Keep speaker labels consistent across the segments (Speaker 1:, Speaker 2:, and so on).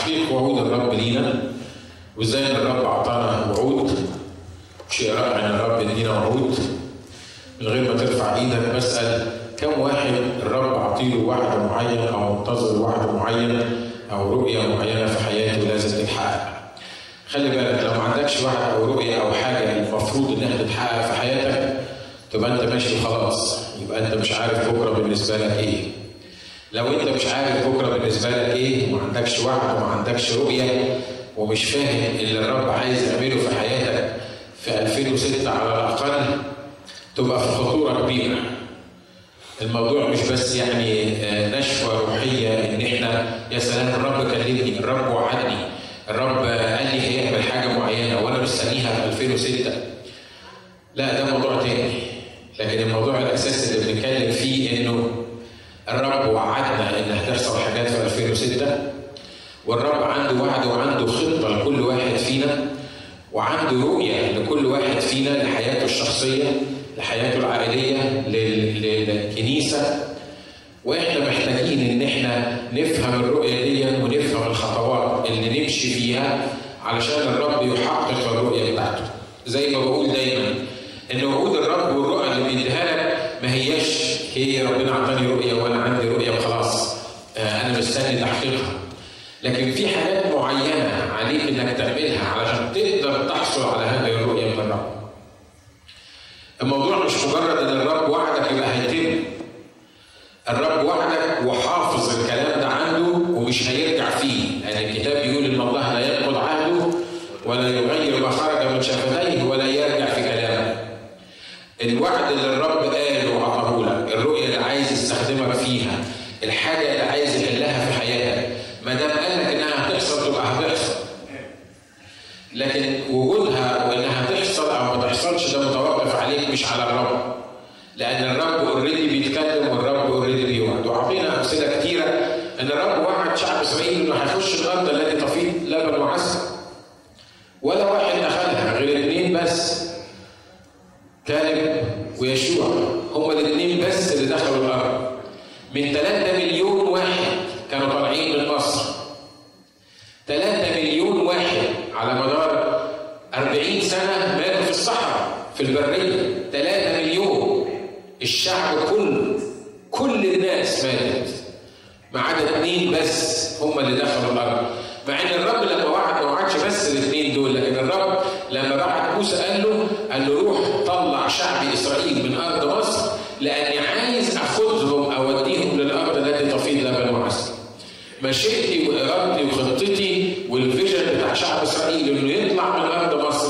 Speaker 1: تحقيق وعود الرب لينا. وإزاي الرب أعطانا وعود؟ شيء رائع إن الرب يدينا وعود. من غير ما ترفع إيدك بسأل كم واحد الرب عطيله وعد معين أو منتظر وعد معين أو رؤية معينة في حياته لازم تتحقق. خلي بالك لو ما عندكش وعد أو رؤية أو حاجة المفروض إنها تتحقق في حياتك تبقى أنت ماشي وخلاص. يبقى أنت مش عارف بكرة بالنسبة لك إيه. لو انت مش عارف بكرة بالنسبة لك إيه وما عندكش وعد وما عندكش رؤية ومش فاهم اللي الرب عايز يعمله في حياتك في 2006 على الأقل تبقى في خطورة كبيرة الموضوع مش بس يعني نشوة روحية إن إحنا يا سلام الرب كلمني، الرب وعدني، الرب قال لي هيعمل حاجة معينة وأنا مستنيها في 2006. لا ده موضوع تاني، لكن الموضوع الأساسي اللي بنتكلم فيه إنه الرب وعدنا إن هتحصل حاجات في 2006 والرب عنده وعد وعنده خطة لكل واحد فينا وعنده رؤية لكل واحد فينا لحياته الشخصية لحياته العائلية للكنيسة. وإحنا محتاجين إن إحنا نفهم الرؤية دي ونفهم الخطوات اللي نمشي فيها علشان الرب يحقق الرؤية بتاعته. زي ما بقول دايما إن وعود الرب والرؤى هي ربنا اعطاني رؤية وأنا عندي رؤية وخلاص. أنا مستني تحقيقها. لكن في حاجات معينة عليك إنك تعملها علشان تقدر تحصل على هذه الرؤية من الرب. الموضوع مش مجرد إن الرب وعدك يبقى هيتم. الرب وعدك وحافظ الكلام ده عنده ومش هيرجع فيه. لأن يعني الكتاب بيقول إن الله لا ينقض عهده ولا يغير ما خرج من شفتيه ولا يرجع في كلامه الوعد اللي الرب قاله وعطاه لك الرؤيه اللي عايز يستخدمك فيها الحاجة اللي عايز يحلها في حياتك ما دام قال لك انها هتحصل تبقى هتحصل لكن وجودها وانها تحصل أو ما تحصلش ده متوقف عليك مش على الرب لأن الرب already بيتكلم والرب already بيوعد وعطينا امثله كتيره ان الرب وعد شعب اسرائيل انه هيخش الأرض التي تفيض لبن وعسل ولا واحد دخلها غير اثنين بس كالب ويشوع هما الاثنين بس اللي دخلوا الأرض من 3 مليون واحد كانوا طالعين من مصر 3 مليون واحد على مدار 40 سنة ماتوا في الصحراء في البرية 3 مليون الشعب كله كل الناس ماتت ما عدا اثنين بس هم اللي دخلوا الأرض مع إن الرب لما وعد ما وعدش بس الاثنين دول لكن الرب لما بعت موسى قال له قال له روح طلع شعب إسرائيل من أرض مصر لأني عايز أخذهم أوديهم للأرض التي تفيض لبن وعسل مشيئتي وارادتي وخطتي والفيجن بتاع شعب إسرائيل إنه يطلع من أرض مصر.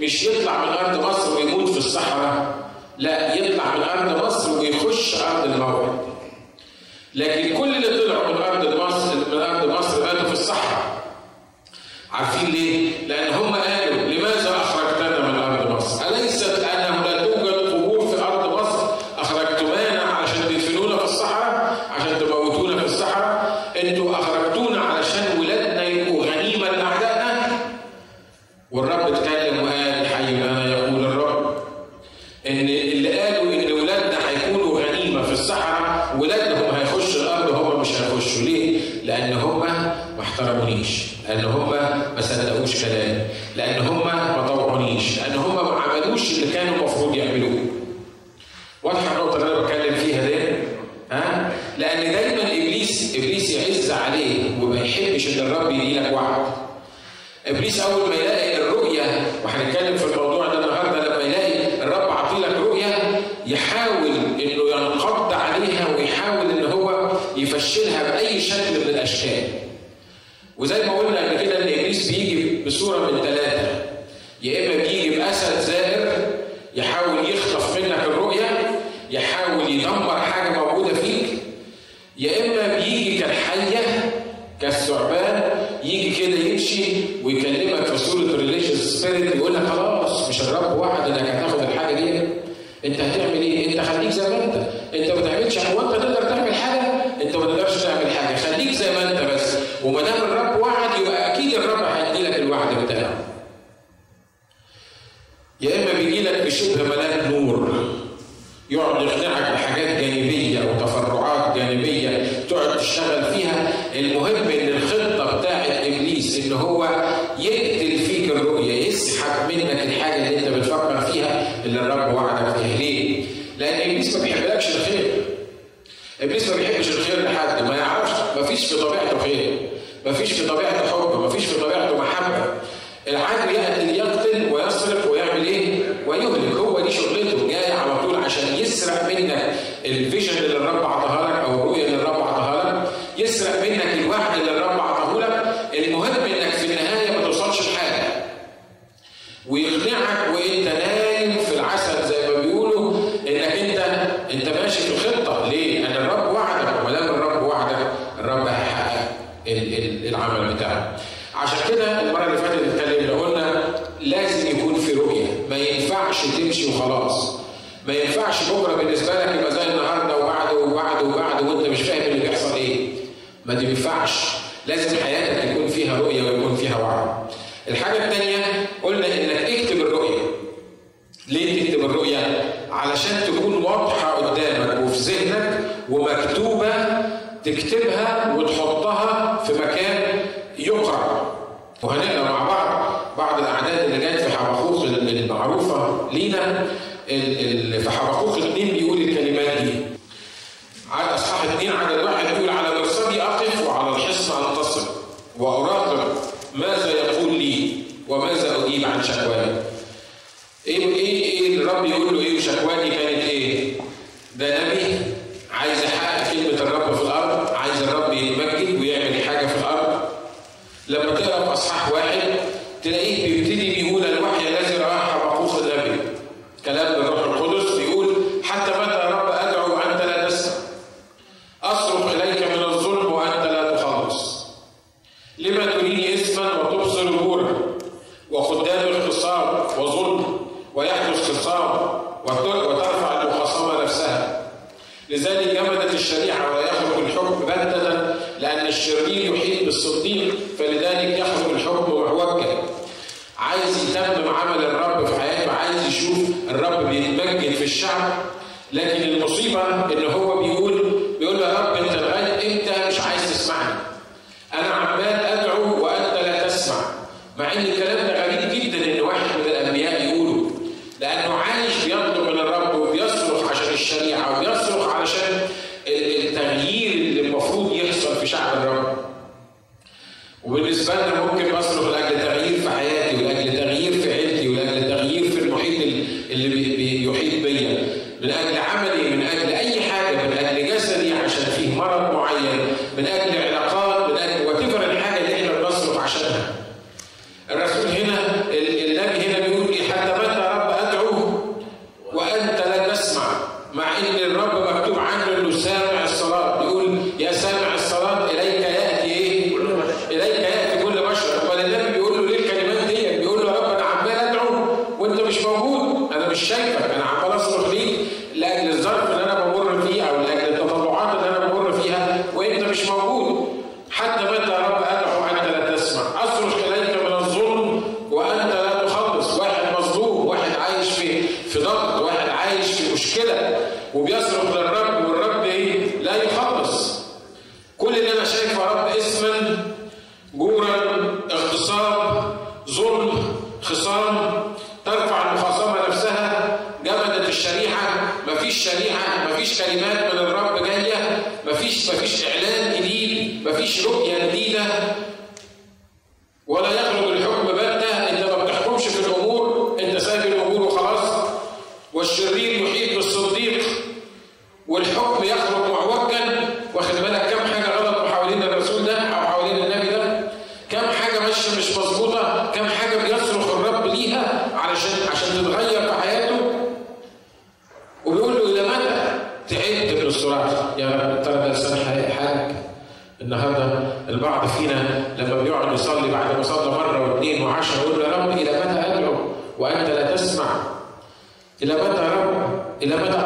Speaker 1: مش يطلع من أرض مصر ويموت في الصحراء. لا يطلع من أرض مصر ويخش أرض الموعد. لكن كل اللي طلعوا من أرض مصر من أرض مصر ماتوا في الصحراء. عارفين ليه؟ لأن هم قالوا لماذا اخرجتنا من ارض مصر؟ اليست انه لا توجد قبور في ارض مصر اخرجتمانا علشان تدفنونا في الصحراء عشان تموتونا في الصحراء أنتوا اخرجتونا علشان ولادنا يبقوا غنيمه لاعدائنا والرب اتكلم وقال حي أنا يقول الرب ان اللي قالوا ان ولادنا هيكونوا غنيمه في الصحراء ولادهم هيخشوا الأرض هم مش هيخشوا ليه؟ لأن هم ما احترمونيش لأن هم ما صدقوش كلامي لأن هم ما طوعونيش لأن هم ما عملوش اللي كانوا المفروض يعملوه واضحه النقطه اللي أنا بتكلم فيها دي ها لأن دايما ابليس ابليس يعز عليه وما يحبش ان الرب يديلك وعد ابليس اول ما يلاقي الرؤيه وهنتكلم في الموضوع ده النهارده لما يلاقي الرب عطيلك رؤيه يحاول إنه ينقض عليها ويحاول إن هو يفشلها بأي شكل من الأشكال. وزي ما قلنا قبل كده إن إبليس بيجي بصورة من ثلاثة. يا إما بيجي بأسد زائر يحاول يخطف منك الرؤية يحاول يدمر حاجة موجودة فيك. يا إما بيجي كالحية كالثعبان يجي كده يمشي ويكلمك في صورة religious spirit يقول لك خلاص مش الرب وعد انك هتاخد انت هتعمل إيه؟ انت خليك زي ما انت، انت ما تعملش هو انت تقدر تعمل حاجة؟ انت ما تقدرش تعمل حاجة، خليك زي ما انت بس، وما دام الرب وعد يبقى أكيد الرب هيدي لك الوعد بتاعه. يا إما بيجي لك بشبه ملاك نور يقعد يقنعك ما بيحبش الخير لحد ما يعرفش ما فيش في طبيعته خير ما فيش في طبيعته حب ما فيش في طبيعته محبة. العدل يقتل يقتل ويسرق ويعمل إيه؟ ويهلك. هو دي شغلته. جاي على طول عشان يسرق منك الفيجن اللي الرب عطاها لك أو الرؤية اللي الرب عطاها لك. يسرق منك الوعد اللي الرب عطاه لك المهم ما دي بينفعش لازم حياه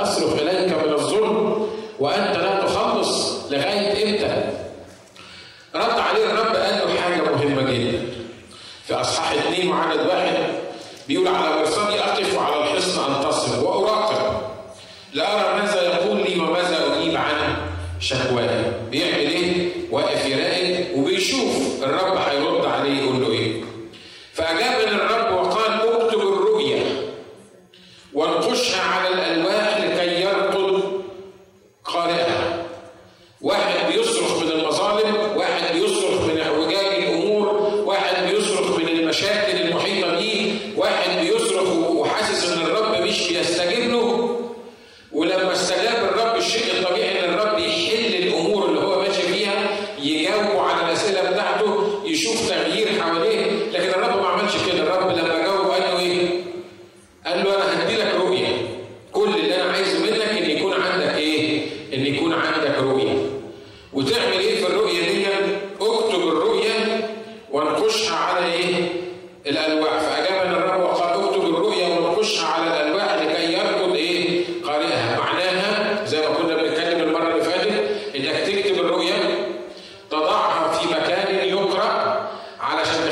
Speaker 1: أصرف إليك من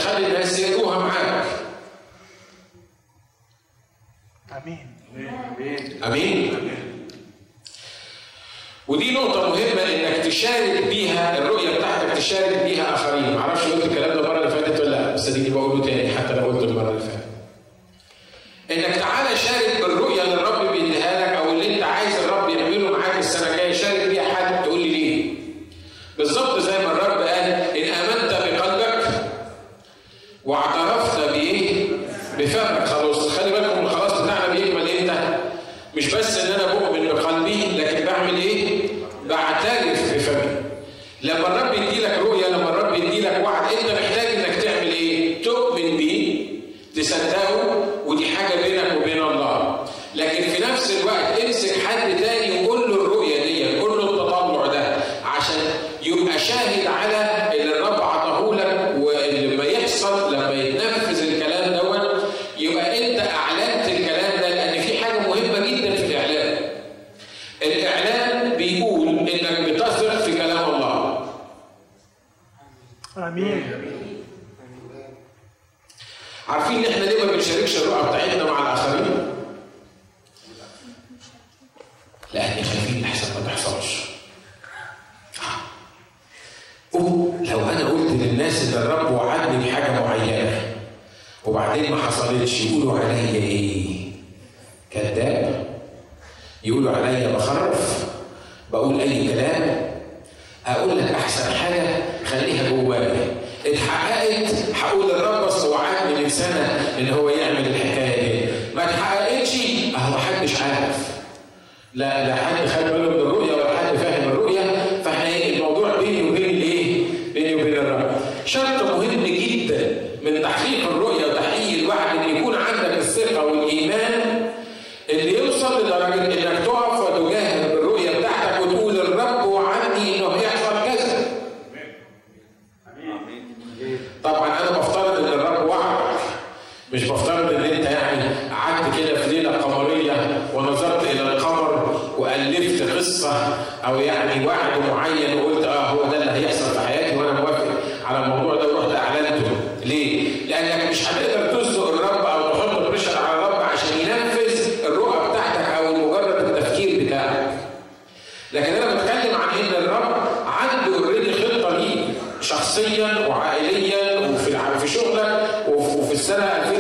Speaker 1: تخلي الناس يدوها معاك.
Speaker 2: امين
Speaker 1: آمين. آمين. ودي نقطة مهمة إنك تشارك بيها الرؤية بتاعتك تشارك بيها آخرين، معرفش قلت الكلام ده المرة اللي فاتت ولا لأ، بس أديني بقوله تاني حتى لو قلته المرة اللي فاتت. لأن خايفين الحساب ما تحصلش آه. لو أنا قلت للناس إن الرب وعدني حاجة معينة وبعدين ما حصلتش يقولوا عليا إيه؟ كذاب؟ يقولوا عليا بخرف؟ بقول أي كلام؟ هقول لك أحسن حاجة خليها جوايا اتحققت هقول الرب بس وعدني من سنة إن هو يعمل الحكاية لا لا será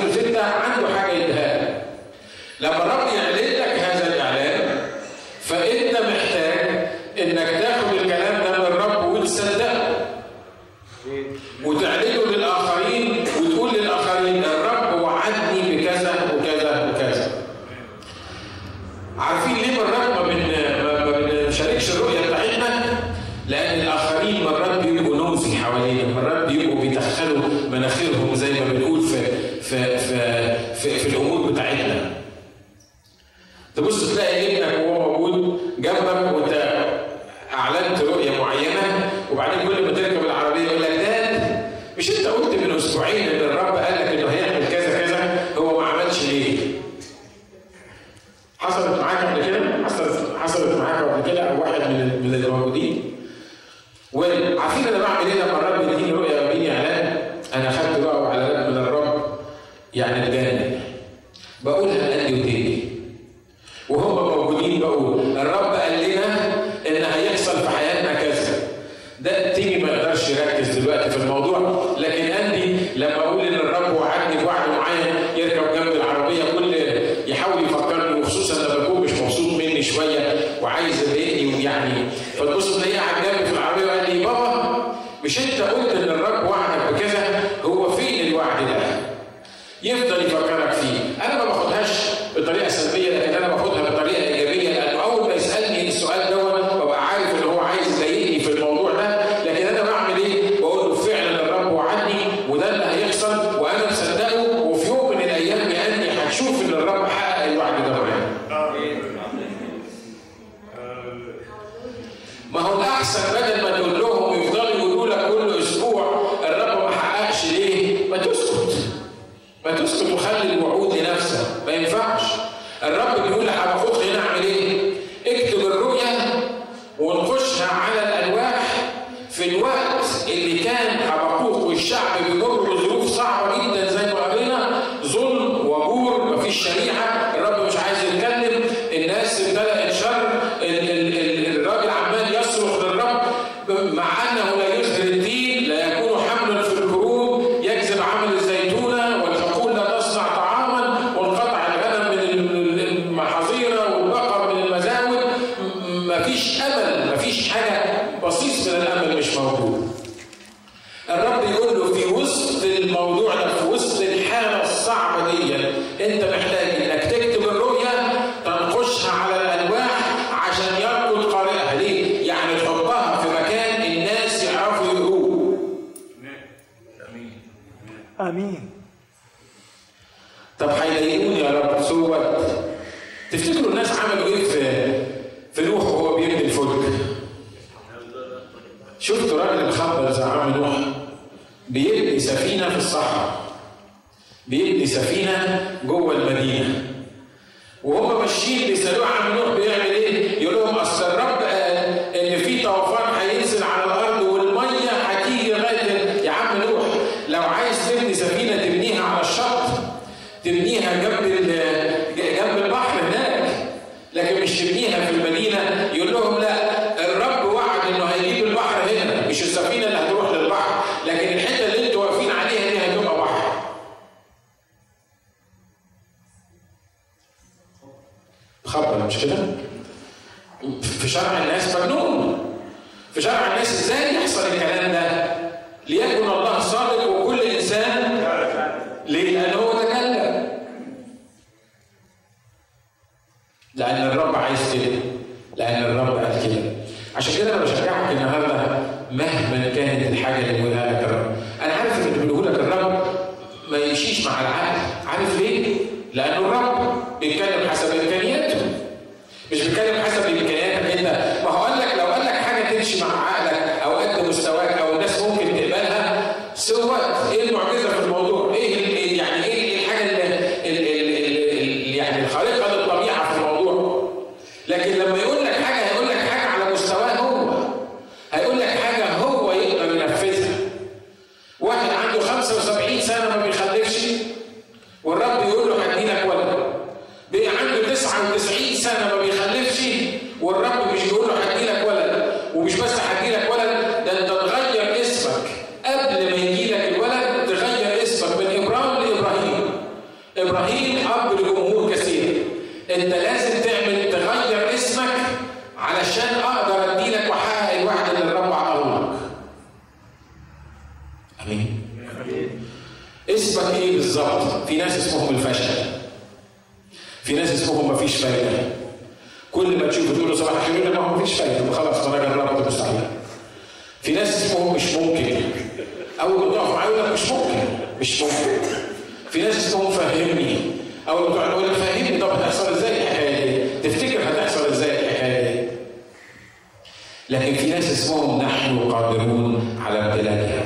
Speaker 1: شوية وعايز يضايقني ويعني فتبص تلاقيه على الجنب في العربية وقال لي بابا مش أنت قلت انت محتاج لأن الرب قال كده. عشان كده أنا بشجعك النهارده مهما كانت الحاجة اللي بيقولها لك الرب. أنا عارف إن اللي بيقوله لك الرب ما يمشيش مع العقل. عارف ليه؟ لأن الرب بيتكلم حسب إمكانياته. مش بيتكلم مش ممكن في ناس تقول فهمني أو تقعد أقول فهمني طب هتحصل إزاي الحكاية دي؟ تفتكر هتحصل إزاي الحكاية دي؟ لكن في ناس اسمهم نحن قادرون على
Speaker 2: امتلاكها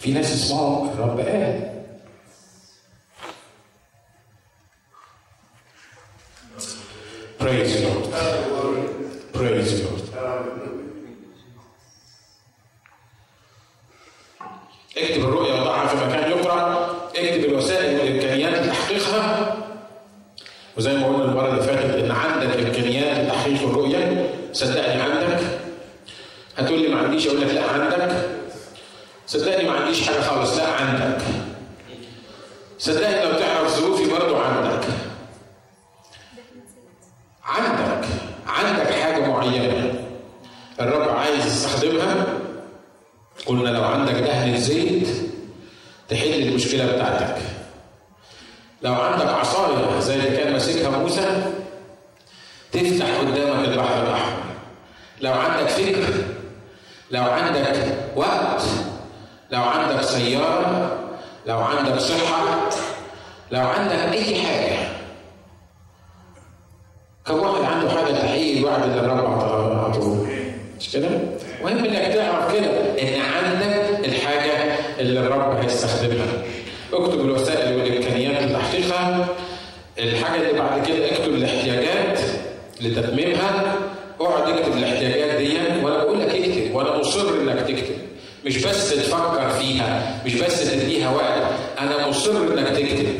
Speaker 1: في ناس اسمهم الرب قال. Praise صدقني لو تعرف ظروفي برضه عندك. عندك عندك حاجة معينة الرب عايز يستخدمها؟ قلنا لو عندك دهن زيت تحل المشكلة بتاعتك. لو عندك عصاية زي اللي كان ماسكها موسى تفتح قدامك البحر الأحمر. لو عندك فكر لو عندك وقت لو عندك سيارة لو عندك صحة لو عندك أي حاجة. كم واحد عنده حاجة تحيي الواحد اللي الرب على طول. مش كده؟ مهم إنك تعرف كده إن عندك الحاجة اللي الرب هيستخدمها. اكتب الوسائل والإمكانيات لتحقيقها الحاجة اللي بعد كده اكتب الاحتياجات لتتميمها. اقعد اكتب الاحتياجات دي وأنا بقول لك اكتب وأنا مصر إنك تكتب. مش بس تفكر فيها مش بس تديها وقت أنا مصر إنك تكتب.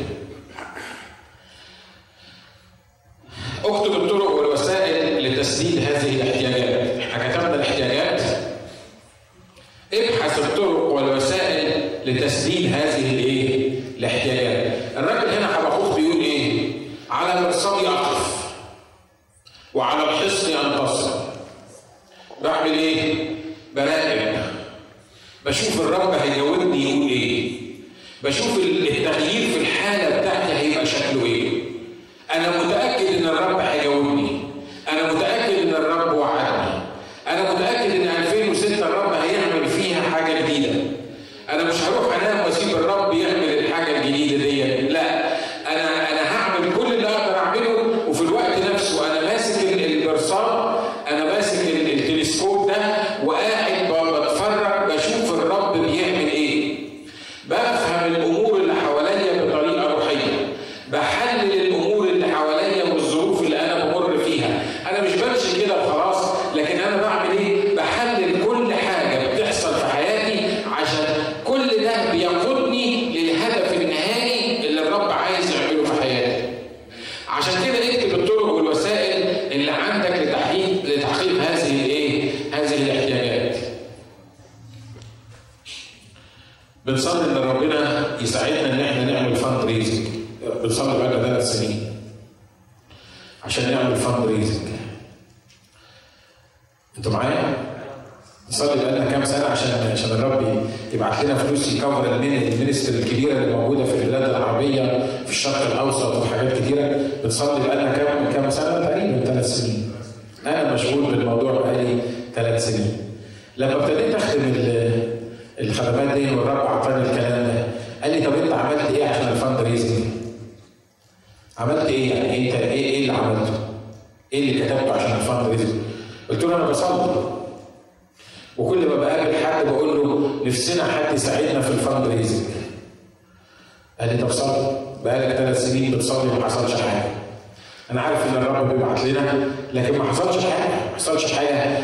Speaker 1: أنا عارف إن الرب بيبعت لنا لكن ما حصلش حاجة ما حصلش حاجة.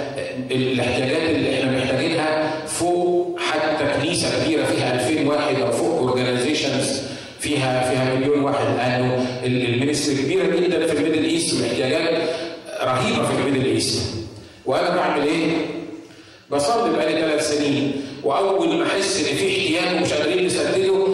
Speaker 1: الاحتياجات اللي إحنا محتاجينها فوق حتى كنيسة كبيرة فيها 2000 واحد أو فوق organizations فيها فيها مليون واحد. لأنه ال ministry كبيرة جدا في ال Middle East واحتياجات رهيبة في ال Middle East. وأنا بعمل إيه؟ بصلي بقالي ثلاث سنين. وأول ما أحس إن في احتياج ومش قادرين نسدده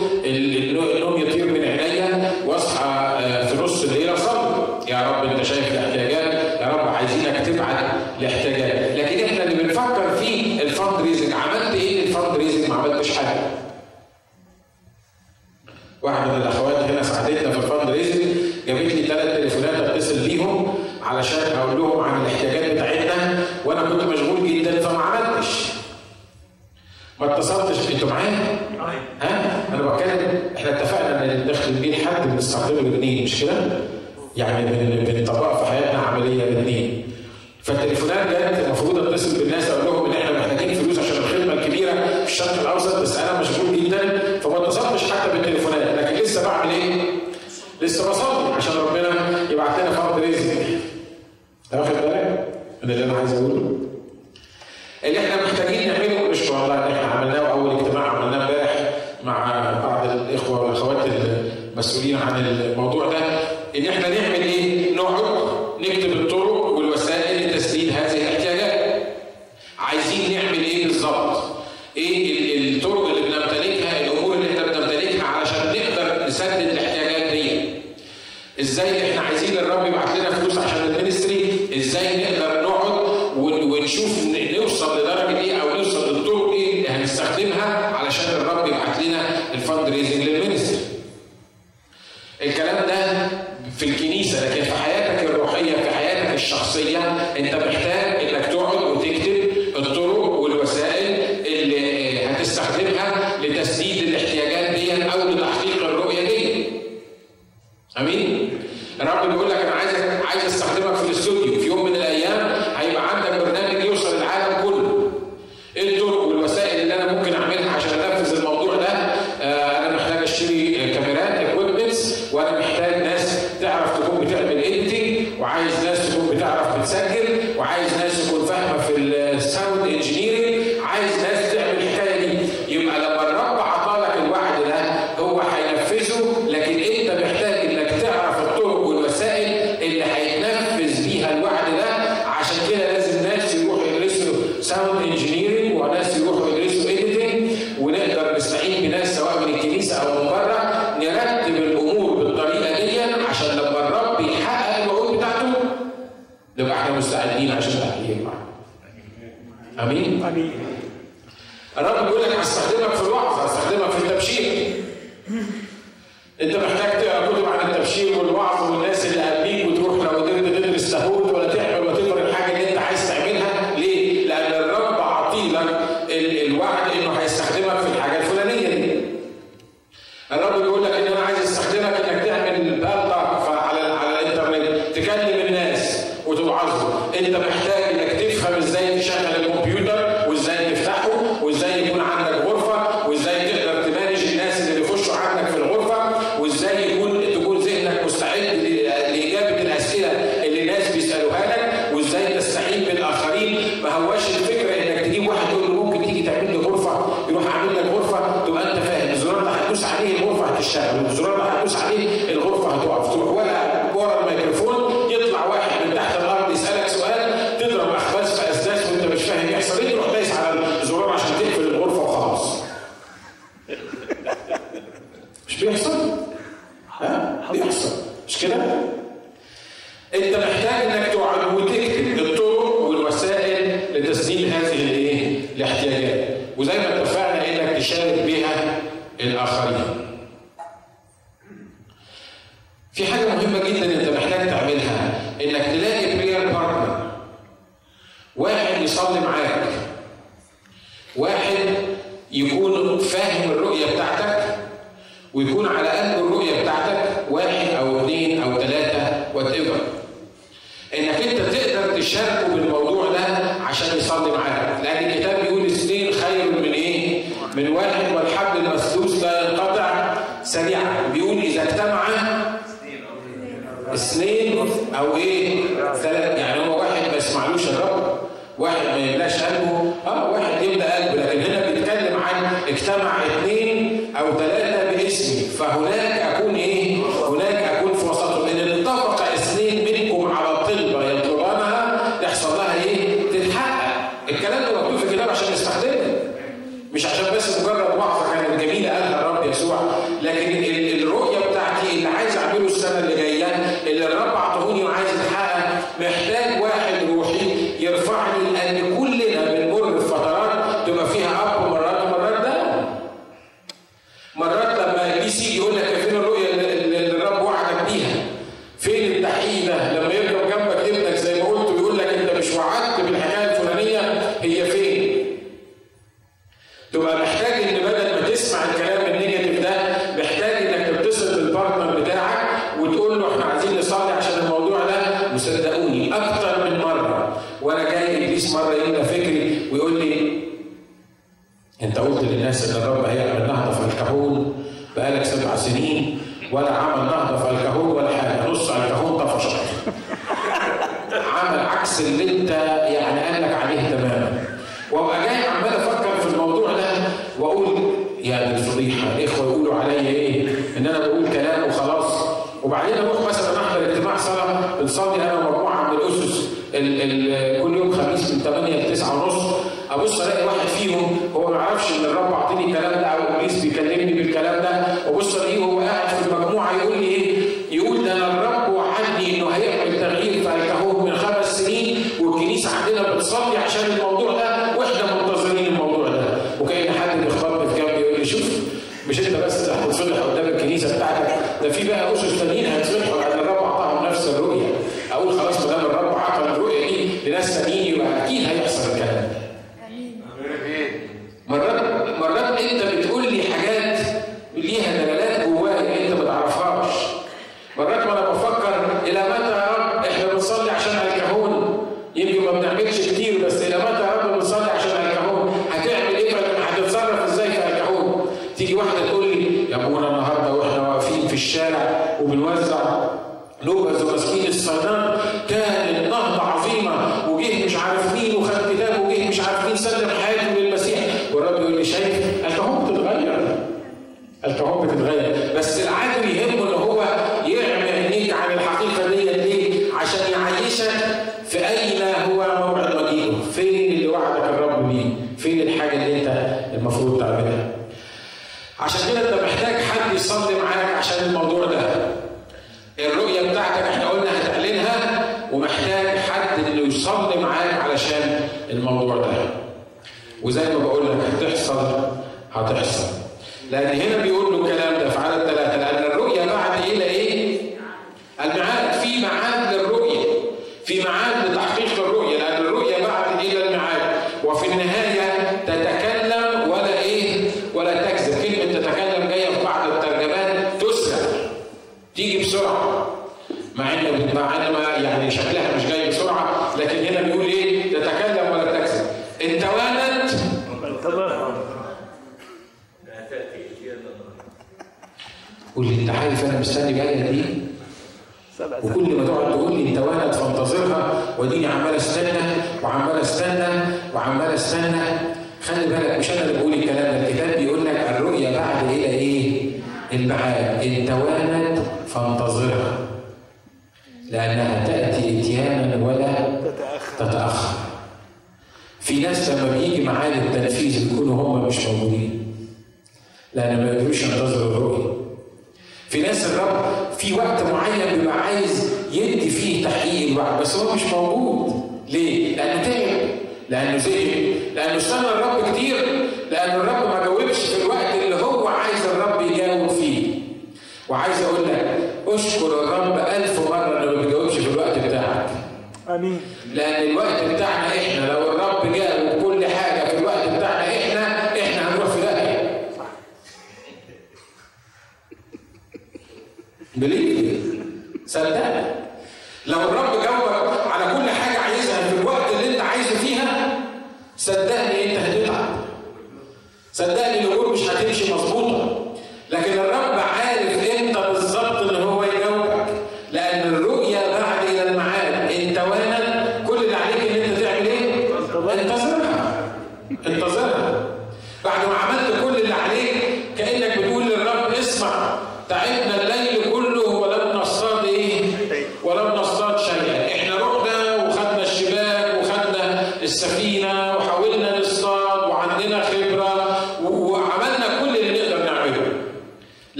Speaker 1: يعني بنطبقها في حياتنا عملية بالاثنين فالتليفونات كانت المفروض اتصل بالناس أقول لهم إن إحنا محتاجين فلوس عشان الخدمة الكبيرة في الشرق الأوسط بس أنا مشغول جدا فما اتصلتش حتى بالتليفونات لكن لسه بعمل إيه؟ لسه بصلي عشان ربنا يبعت لنا فرد رزق. انت واخد بالك؟ ده اللي أنا عايز أقوله. اللي إحنا محتاجين نعمله ان شاء الله إحنا عملناه أول اجتماع عملناه إمبارح مع بعض الإخوة والأخوات المسؤولين عن الموضوع ده إن إحنا نعمل إيه؟ Personne You know. مش انت بس هتصلح قدام الكنيسة بتاعتك. ده في بقى أسس تانيين هتصلحوا لأن الرب اعطاهم نفس الرؤية. أقول خلاص ما دام الرب اعطى الرؤية دي لناس تانيين في معاد لتحقيق الرؤية لأن الرؤية بعد إلى المعاد. وفي النهاية تتكلم ولا إيه؟ ولا تكذب كلمة تتكلم جاية في بعض الترجمات تسرع تيجي بسرعة. مع إن مع إن يعني شكلها مش جاي بسرعة لكن هنا بيقول إيه؟ تتكلم ولا تكذب إن توانت قول لي أنت عارف أنا مستني جاية دي؟ وكل ما تقعد تقول لي توانت وديني عمال استنى وعمال استنى وعمال استنى. خلي بالك مش أنا اللي بقول الكلام ده الكتاب بيقول لك الرؤيه بعد إلى إيه؟ البعاد إن توانت فانتظرها لأنها تأتي إتيانا ولا تتأخر. في ناس لما بيجي معاد التنفيذ بيكونوا هم مش موجودين لأن ما يقدروش ينتظروا الرؤيه في ناس الرب في وقت واحد. بس هو مش موجود. ليه؟ لأنه تعب لأنه زهق. لأنه استنى الرب كتير. لأن الرب ما جاوبش في الوقت اللي هو عايز الرب يجاوب فيه. وعايز أقول لك أشكر الرب ألف مرة إنه ما بيجاوبش في الوقت بتاعك.
Speaker 2: آمين.
Speaker 1: لأن الوقت بتاعنا إحنا لو الرب جاوب كل حاجة في الوقت بتاعنا إحنا إحنا هنروح في داهية بليه صدقني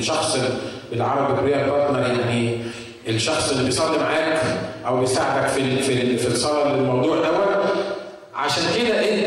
Speaker 1: الشخص بالعربي بريا بارتنر يعني الشخص اللي بيصلي معاك أو بيساعدك في في في الصلاة للموضوع دوت. عشان كده انت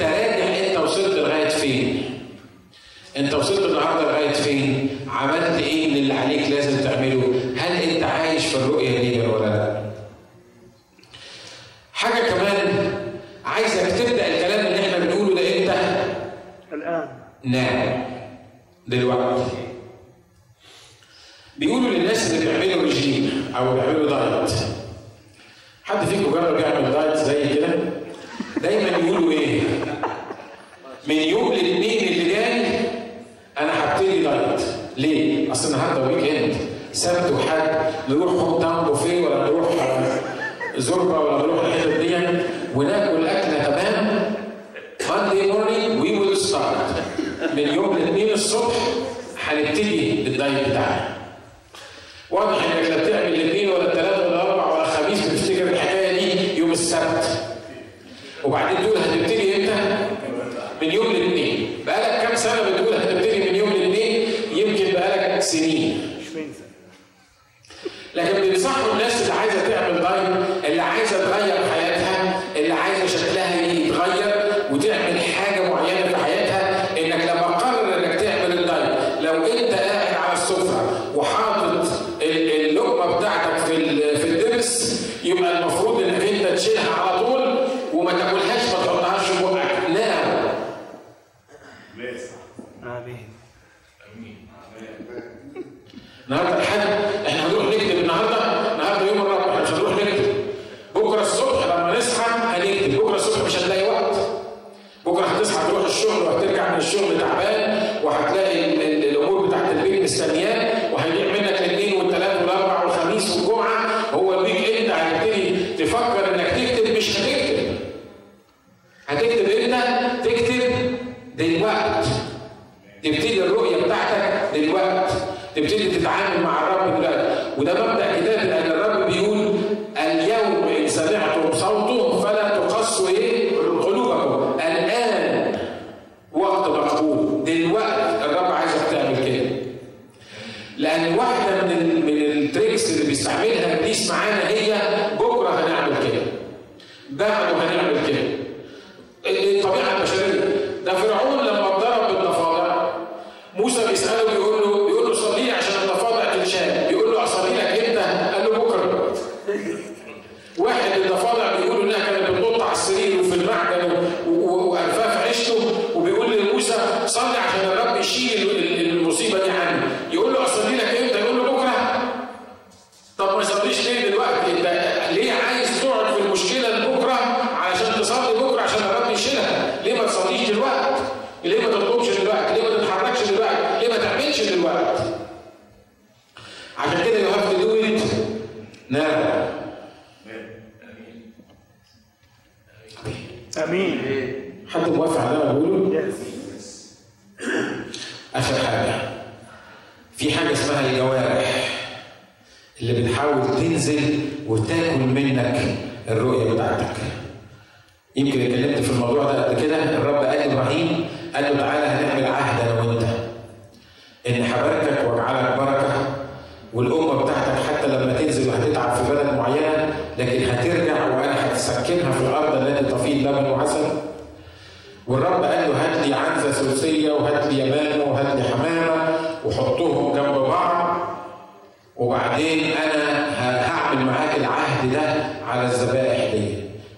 Speaker 1: الذبائح دي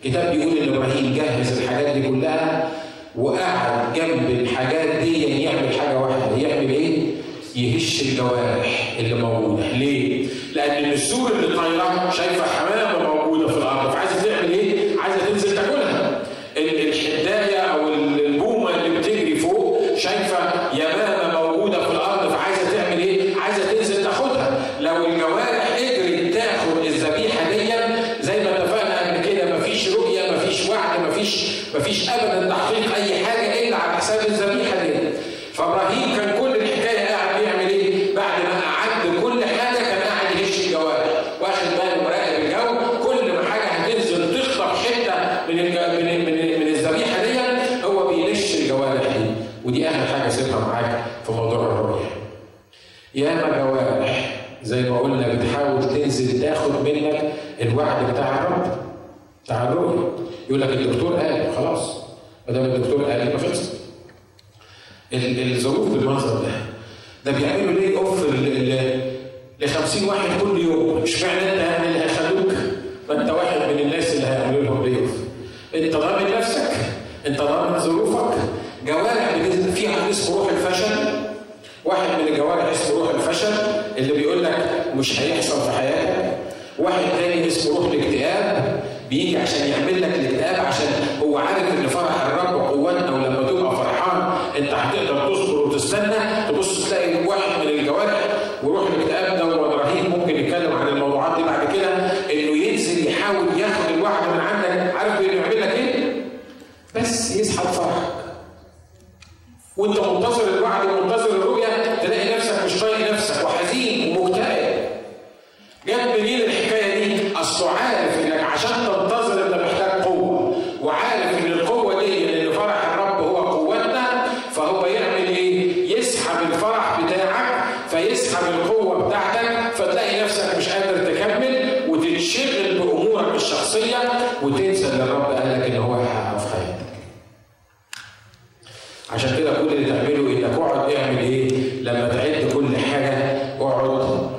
Speaker 1: كتاب بيقول إن إبراهيم جهز الحاجات دي كلها وقعد جنب الحاجات دي يعني يعمل حاجة واحدة يعمل إيه؟ يهش الجوارح اللي موجودة ليه؟ لأن السور اللي طايرة شايفة حمامة موجودة في الأرض فعايزه مش هيحصل في حياتك. واحد تاني اسمه روح الاكتئاب بيجي عشان يعمل لك الاكتئاب عشان هو عارف إن فرح الرب قوتنا ولما تبقى فرحان أنت هتقدر تصبر وتستنى تبص تلاقي واحد من الجوارح. وروح الاكتئاب ده وابراهيم ممكن نتكلم عن الموضوعات دي بعد كده. إنه ينزل يحاول ياخد الوعد من عندك. عارف إنه يعمل لك إيه؟ بس يسحب فرحك. وأنت منتظر الوعد ومنتظر الرؤية تلاقي نفسك مش طايق نفسك وحزين ومكتئب. جت منين الحكاية دي؟ اصله عارف انك عشان تنتظر انت محتاج قوه وعارف ان القوه دي ان فرح الرب هو قوتنا فهو يعمل إيه؟ يسحب الفرح بتاعك فيسحب القوه بتاعتك فتلاقي نفسك مش قادر تكمل وتنشغل بامورك الشخصيه وتنسى اللي الرب قال لك ان هو هيحققه في حياتك. عشان كده كل اللي تعمله انك اقعد اعمل إيه؟ لما تعد كل حاجة اقعد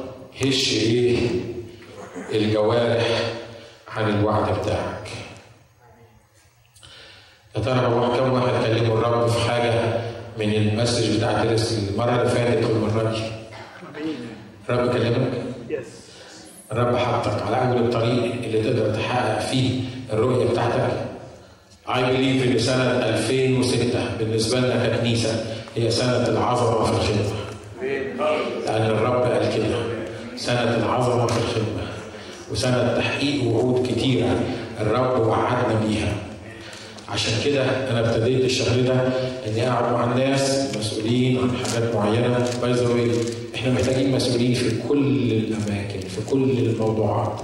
Speaker 1: هش إيه؟ الجوارح عن الوعد بتاعك. يا ترى هو كم واحد كلموا الرب في حاجة من المسج بتاع درس المره اللي فاتت والمرة دي؟ الرب كلمك؟
Speaker 2: يس
Speaker 1: الرب حطك على اول الطريق اللي تقدر تحقق فيه الرؤية بتاعتك I believe ان سنة 2006 بالنسبة لنا ككنيسة هي سنة العظمة في الخدمة. لأن الرب قال كده سنة العظمة في الخدمة وسنة تحقيق وعود كتيرة الرب وعدنا بيها. عشان كده أنا ابتديت الشهر ده إني أقعد مع الناس مسؤولين عن حاجات معينة by the إحنا محتاجين مسؤولين في كل الأماكن في كل الموضوعات.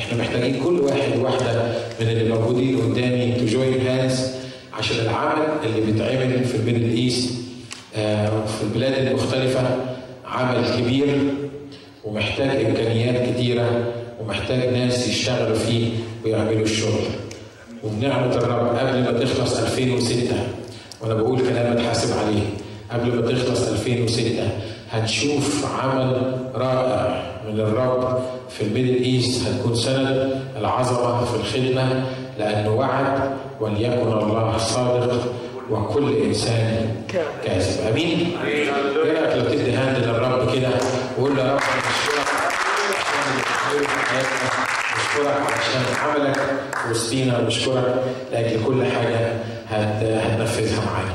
Speaker 1: إحنا محتاجين كل واحد واحدة من اللي موجودين قدامي to join hands عشان العمل اللي بيتعمل في ال Middle East آه، في البلاد المختلفة. عمل كبير ومحتاج إمكانيات كتيرة ومحتاج ناس يشتغلوا فيه ويعملوا الشغل. وبنعمة الرب قبل ما تخلص 2006 وأنا بقول كلام اتحاسب عليه. قبل ما تخلص 2006 هنشوف عمل رائع من الرب في ال Middle East هتكون سنة العظمة في الخدمة لأنه وعد وليكن الله صادق وكل إنسان كاذب أمين؟ إيه رأيك لو تدي هاند للرب كده وقول له يا رب بشكرك عشان عملك وسطينا بشكرك لأجل كل حاجة هت- هتنفذها معانا